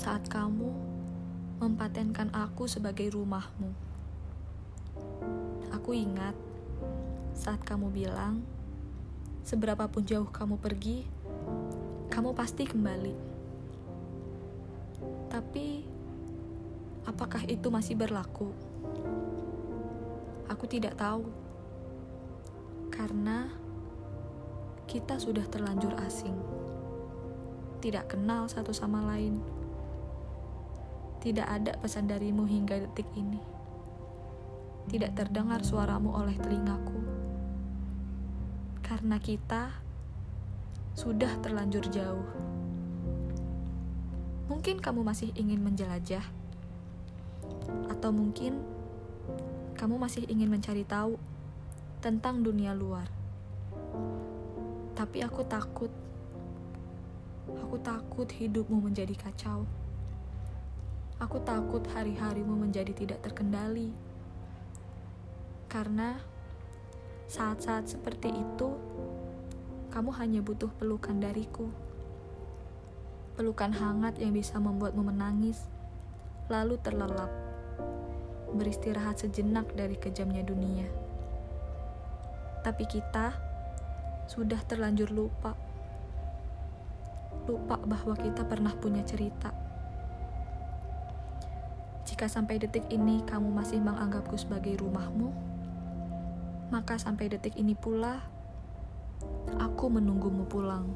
saat kamu mempatenkan aku sebagai rumahmu. Aku ingat saat kamu bilang, seberapapun jauh kamu pergi, kamu pasti kembali. Tapi, apakah itu masih berlaku? Aku tidak tahu, karena kita sudah terlanjur asing, tidak kenal satu sama lain. Tidak ada pesan darimu hingga detik ini. Tidak terdengar suaramu oleh telingaku, karena kita sudah terlanjur jauh. Mungkin kamu masih ingin menjelajah, atau mungkin kamu masih ingin mencari tahu tentang dunia luar. Tapi aku takut, aku takut hidupmu menjadi kacau. Aku takut hari-harimu menjadi tidak terkendali, karena saat-saat seperti itu kamu hanya butuh pelukan dariku. Pelukan hangat yang bisa membuatmu menangis, lalu terlelap beristirahat sejenak dari kejamnya dunia. Tapi kita sudah terlanjur lupa. Lupa bahwa kita pernah punya cerita. Jika sampai detik ini kamu masih menganggapku sebagai rumahmu, maka sampai detik ini pula aku menunggumu pulang.